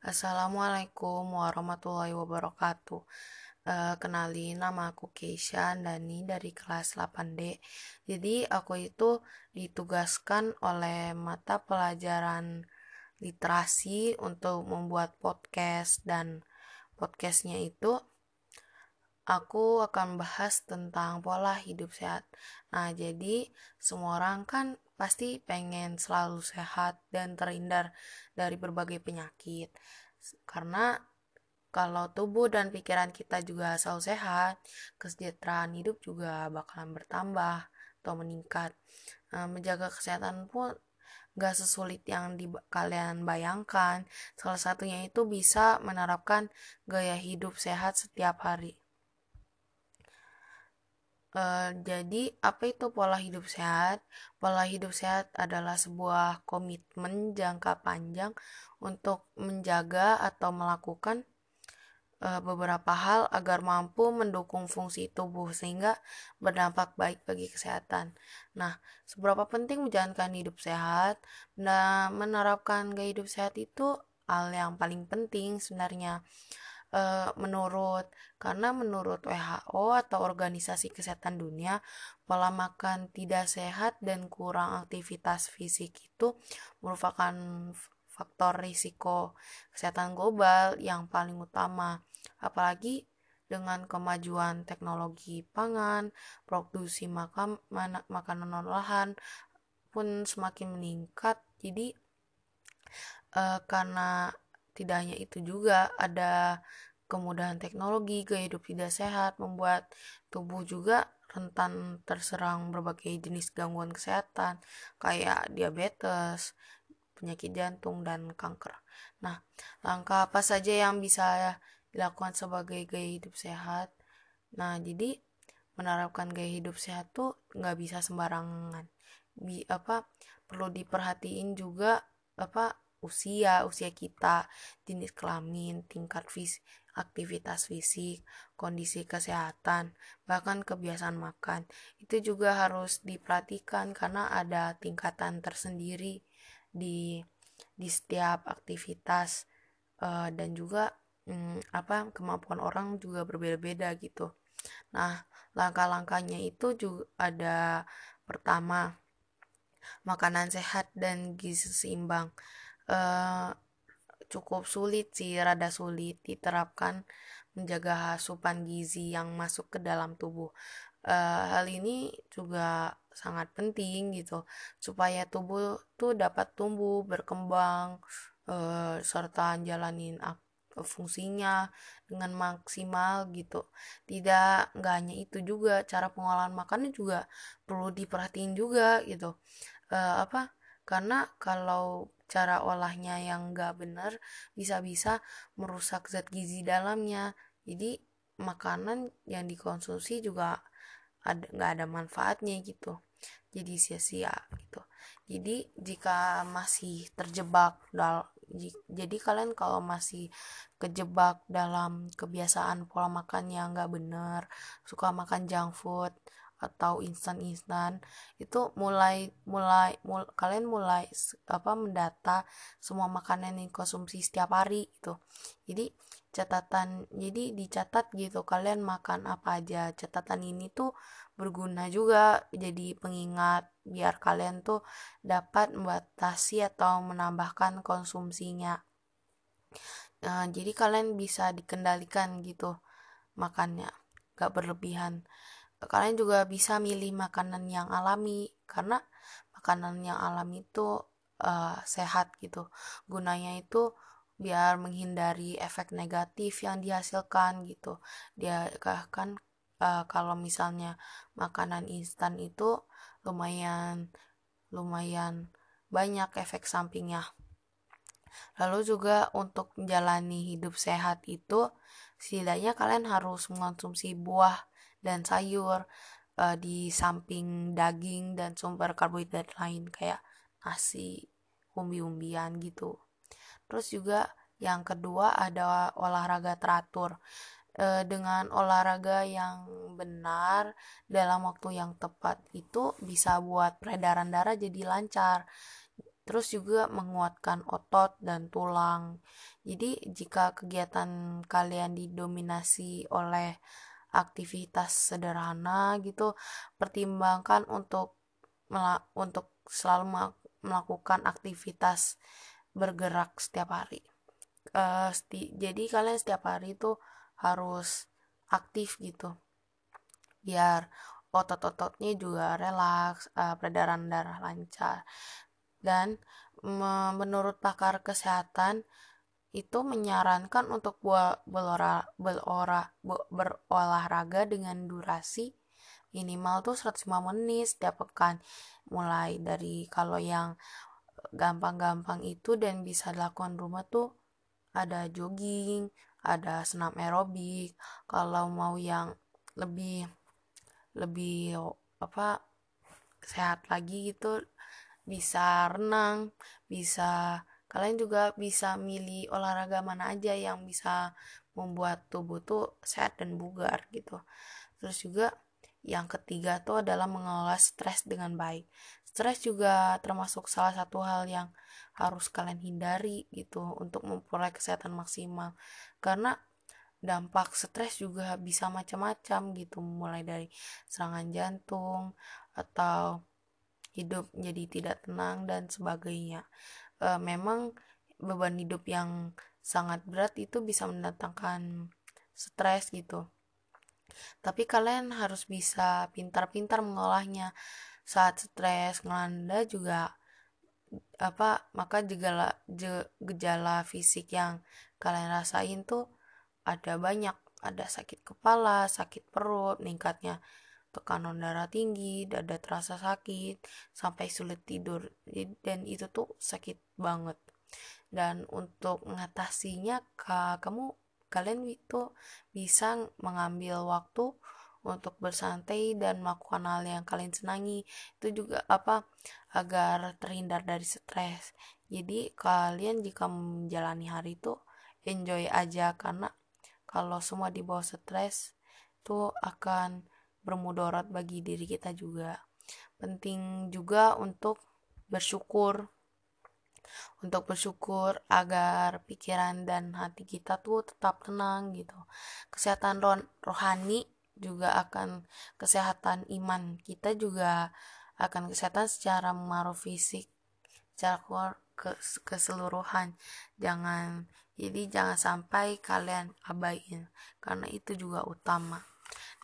Assalamualaikum warahmatullahi wabarakatuh. Uh, kenalin nama aku Keisha Dani dari kelas 8D. Jadi aku itu ditugaskan oleh mata pelajaran literasi untuk membuat podcast dan podcastnya itu aku akan bahas tentang pola hidup sehat. Nah, jadi semua orang kan pasti pengen selalu sehat dan terhindar dari berbagai penyakit. Karena kalau tubuh dan pikiran kita juga selalu sehat, kesejahteraan hidup juga bakalan bertambah atau meningkat. Nah, menjaga kesehatan pun gak sesulit yang di kalian bayangkan. Salah satunya itu bisa menerapkan gaya hidup sehat setiap hari. Uh, jadi, apa itu pola hidup sehat? Pola hidup sehat adalah sebuah komitmen jangka panjang untuk menjaga atau melakukan uh, beberapa hal agar mampu mendukung fungsi tubuh sehingga berdampak baik bagi kesehatan. Nah, seberapa penting menjalankan hidup sehat? Nah, menerapkan gaya hidup sehat itu hal yang paling penting sebenarnya uh, menurut karena menurut WHO atau Organisasi Kesehatan Dunia pola makan tidak sehat dan kurang aktivitas fisik itu merupakan faktor risiko kesehatan global yang paling utama apalagi dengan kemajuan teknologi pangan, produksi makan, makanan olahan pun semakin meningkat. Jadi uh, karena tidak hanya itu juga ada kemudahan teknologi, gaya hidup tidak sehat, membuat tubuh juga rentan terserang berbagai jenis gangguan kesehatan kayak diabetes, penyakit jantung, dan kanker. Nah, langkah apa saja yang bisa dilakukan sebagai gaya hidup sehat? Nah, jadi menerapkan gaya hidup sehat tuh nggak bisa sembarangan. Bi apa perlu diperhatiin juga apa usia, usia kita, jenis kelamin, tingkat fisik, aktivitas fisik, kondisi kesehatan, bahkan kebiasaan makan. Itu juga harus diperhatikan karena ada tingkatan tersendiri di di setiap aktivitas uh, dan juga um, apa kemampuan orang juga berbeda-beda gitu. Nah, langkah-langkahnya itu juga ada pertama makanan sehat dan gizi seimbang uh, cukup sulit sih, rada sulit diterapkan menjaga asupan gizi yang masuk ke dalam tubuh. Uh, hal ini juga sangat penting gitu supaya tubuh tuh dapat tumbuh berkembang uh, serta jalanin fungsinya dengan maksimal gitu. Tidak nggak hanya itu juga cara pengolahan makannya juga perlu diperhatiin juga gitu. Uh, apa? Karena kalau cara olahnya yang gak benar bisa-bisa merusak zat gizi dalamnya. Jadi makanan yang dikonsumsi juga ada nggak ada manfaatnya gitu. Jadi sia-sia gitu. Jadi jika masih terjebak dal jadi kalian kalau masih kejebak dalam kebiasaan pola makan yang nggak benar suka makan junk food atau instan-instan itu mulai mulai mul, kalian mulai apa mendata semua makanan yang konsumsi setiap hari itu jadi catatan jadi dicatat gitu kalian makan apa aja. Catatan ini tuh berguna juga jadi pengingat biar kalian tuh dapat membatasi atau menambahkan konsumsinya. Nah, jadi kalian bisa dikendalikan gitu makannya gak berlebihan kalian juga bisa milih makanan yang alami karena makanan yang alami itu uh, sehat gitu. Gunanya itu biar menghindari efek negatif yang dihasilkan gitu. Dia kan uh, kalau misalnya makanan instan itu lumayan lumayan banyak efek sampingnya. Lalu juga untuk menjalani hidup sehat itu setidaknya kalian harus mengonsumsi buah dan sayur uh, di samping daging dan sumber karbohidrat lain kayak nasi, umbi-umbian gitu. Terus juga yang kedua ada olahraga teratur. E, dengan olahraga yang benar dalam waktu yang tepat itu bisa buat peredaran darah jadi lancar. terus juga menguatkan otot dan tulang jadi jika kegiatan kalian didominasi oleh aktivitas sederhana gitu pertimbangkan untuk untuk selalu melakukan aktivitas bergerak setiap hari. Uh, sti jadi kalian setiap hari itu harus aktif gitu biar otot-ototnya juga relaks uh, peredaran darah lancar. Dan menurut pakar kesehatan itu menyarankan untuk berolahraga, berolahraga dengan durasi minimal tuh 105 menit setiap pekan mulai dari kalau yang gampang-gampang itu dan bisa dilakukan rumah tuh ada jogging ada senam aerobik kalau mau yang lebih lebih apa sehat lagi gitu bisa renang bisa kalian juga bisa milih olahraga mana aja yang bisa membuat tubuh tuh sehat dan bugar gitu. Terus juga yang ketiga tuh adalah mengelola stres dengan baik. Stres juga termasuk salah satu hal yang harus kalian hindari gitu untuk memperoleh kesehatan maksimal. Karena dampak stres juga bisa macam-macam gitu mulai dari serangan jantung atau hidup jadi tidak tenang dan sebagainya e, memang beban hidup yang sangat berat itu bisa mendatangkan stres gitu. Tapi kalian harus bisa pintar-pintar mengolahnya. Saat stres ngelanda juga apa maka gejala gejala fisik yang kalian rasain tuh ada banyak. Ada sakit kepala sakit perut meningkatnya tekanan darah tinggi dada terasa sakit sampai sulit tidur. Dan itu tuh sakit banget. Dan untuk mengatasinya kamu kalian itu bisa mengambil waktu untuk bersantai dan melakukan hal yang kalian senangi. Itu juga apa agar terhindar dari stres. Jadi kalian jika menjalani hari itu enjoy aja. Karena kalau semua di bawah stres itu akan bermudarat bagi diri kita juga. Penting juga untuk bersyukur. Untuk bersyukur agar pikiran dan hati kita tuh tetap tenang gitu. Kesehatan rohani juga akan kesehatan iman kita juga akan kesehatan secara mengaruh fisik secara ke keseluruhan. Jangan jadi jangan sampai kalian abaikan karena itu juga utama.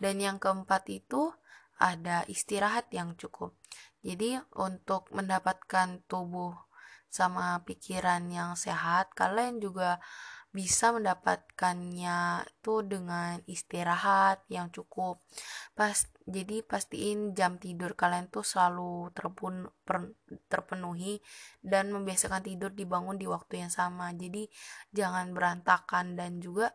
Dan yang keempat itu ada istirahat yang cukup. Jadi untuk mendapatkan tubuh sama pikiran yang sehat, kalian juga bisa mendapatkannya tuh dengan istirahat yang cukup. Pas jadi pastiin jam tidur kalian tuh selalu terpun, per, terpenuhi dan membiasakan tidur dibangun di waktu yang sama. Jadi jangan berantakan dan juga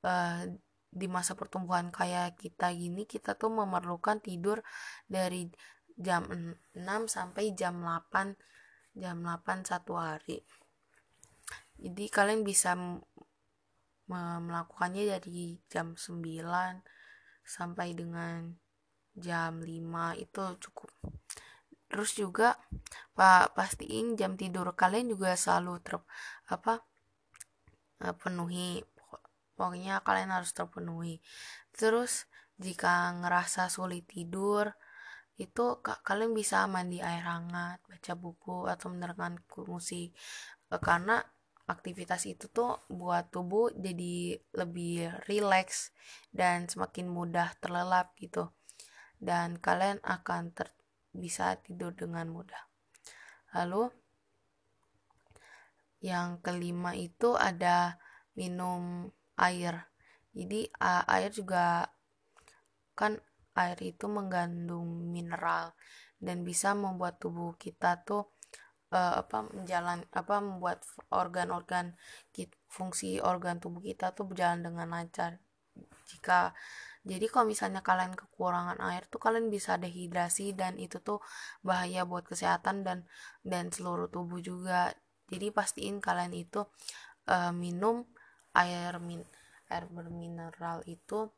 uh, di masa pertumbuhan kayak kita gini kita tuh memerlukan tidur dari jam 6 sampai jam 8 jam 8 satu hari. Jadi kalian bisa melakukannya dari jam 9 sampai dengan jam 5 itu cukup. Terus juga pak pastiin jam tidur kalian juga selalu ter apa eh, penuhi pokoknya kalian harus terpenuhi. Terus jika ngerasa sulit tidur itu kalian bisa mandi air hangat baca buku atau mendengarkan musik. Eh, karena aktivitas itu tuh buat tubuh jadi lebih rileks dan semakin mudah terlelap gitu. Dan kalian akan ter bisa tidur dengan mudah. Lalu yang kelima itu ada minum air. Jadi air juga kan air itu mengandung mineral dan bisa membuat tubuh kita tuh uh, apa menjalan apa membuat organ-organ fungsi organ tubuh kita tuh berjalan dengan lancar. Jika jadi kalau misalnya kalian kekurangan air tuh kalian bisa dehidrasi dan itu tuh bahaya buat kesehatan dan dan seluruh tubuh juga. Jadi pastiin kalian itu uh, minum air min air bermineral itu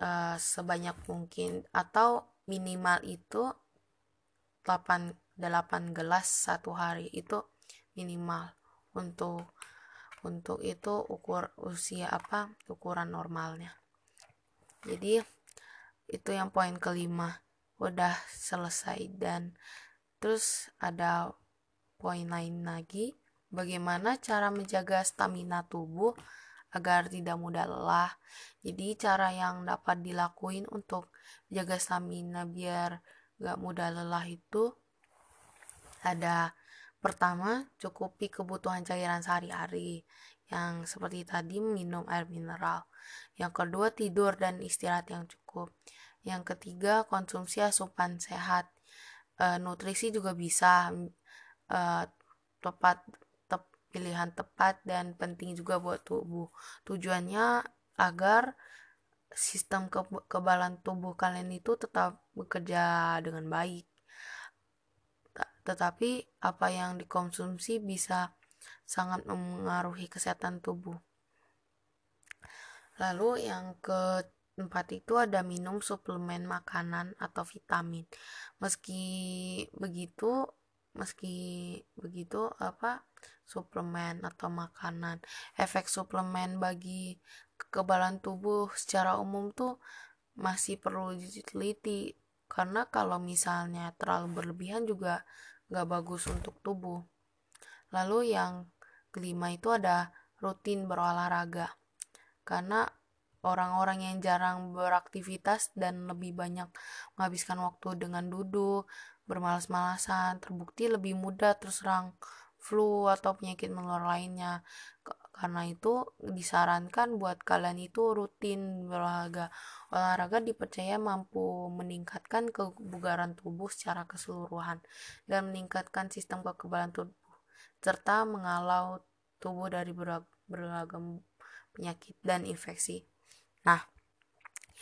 uh, sebanyak mungkin atau minimal itu 8 8 gelas satu hari itu minimal untuk untuk itu ukur usia apa ukuran normalnya. Jadi itu yang poin kelima udah selesai. Dan terus ada poin lain lagi bagaimana cara menjaga stamina tubuh agar tidak mudah lelah? Jadi cara yang dapat dilakuin untuk jaga stamina biar gak mudah lelah itu ada pertama cukupi kebutuhan cairan sehari-hari yang seperti tadi minum air mineral. Yang kedua tidur dan istirahat yang cukup. Yang ketiga konsumsi asupan sehat. E, nutrisi juga bisa e, tepat tep, pilihan tepat dan penting juga buat tubuh tujuannya agar sistem kekebalan tubuh kalian itu tetap bekerja dengan baik tetapi apa yang dikonsumsi bisa sangat mempengaruhi kesehatan tubuh. Lalu yang keempat itu ada minum suplemen makanan atau vitamin. Meski begitu, meski begitu apa suplemen atau makanan, efek suplemen bagi kekebalan tubuh secara umum tuh masih perlu diteliti karena kalau misalnya terlalu berlebihan juga gak bagus untuk tubuh. Lalu yang kelima itu ada rutin berolahraga. Karena orang-orang yang jarang beraktivitas dan lebih banyak menghabiskan waktu dengan duduk, bermalas-malasan, terbukti lebih mudah terserang flu atau penyakit menular lainnya. Karena itu disarankan buat kalian itu rutin berolahraga. Olahraga dipercaya mampu meningkatkan kebugaran tubuh secara keseluruhan dan meningkatkan sistem kekebalan tubuh serta mengalau tubuh dari beragam penyakit dan infeksi. Nah,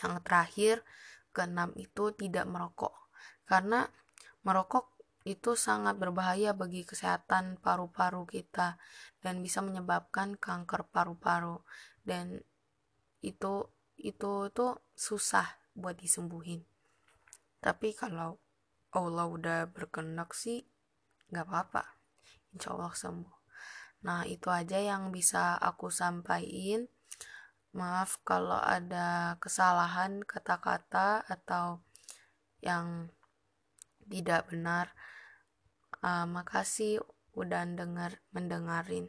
yang terakhir keenam itu tidak merokok. Karena merokok itu sangat berbahaya bagi kesehatan paru-paru kita dan bisa menyebabkan kanker paru-paru. Dan itu itu tuh susah buat disembuhin. Tapi kalau Allah udah berkenak sih nggak apa-apa. Insya Allah sembuh. Nah itu aja yang bisa aku sampaikan. Maaf kalau ada kesalahan kata-kata atau yang tidak benar uh, makasih udah denger mendengarin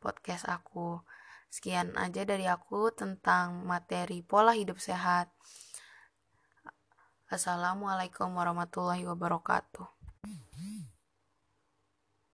podcast aku Sekian aja dari aku tentang materi pola hidup sehat. Assalamualaikum warahmatullahi wabarakatuh.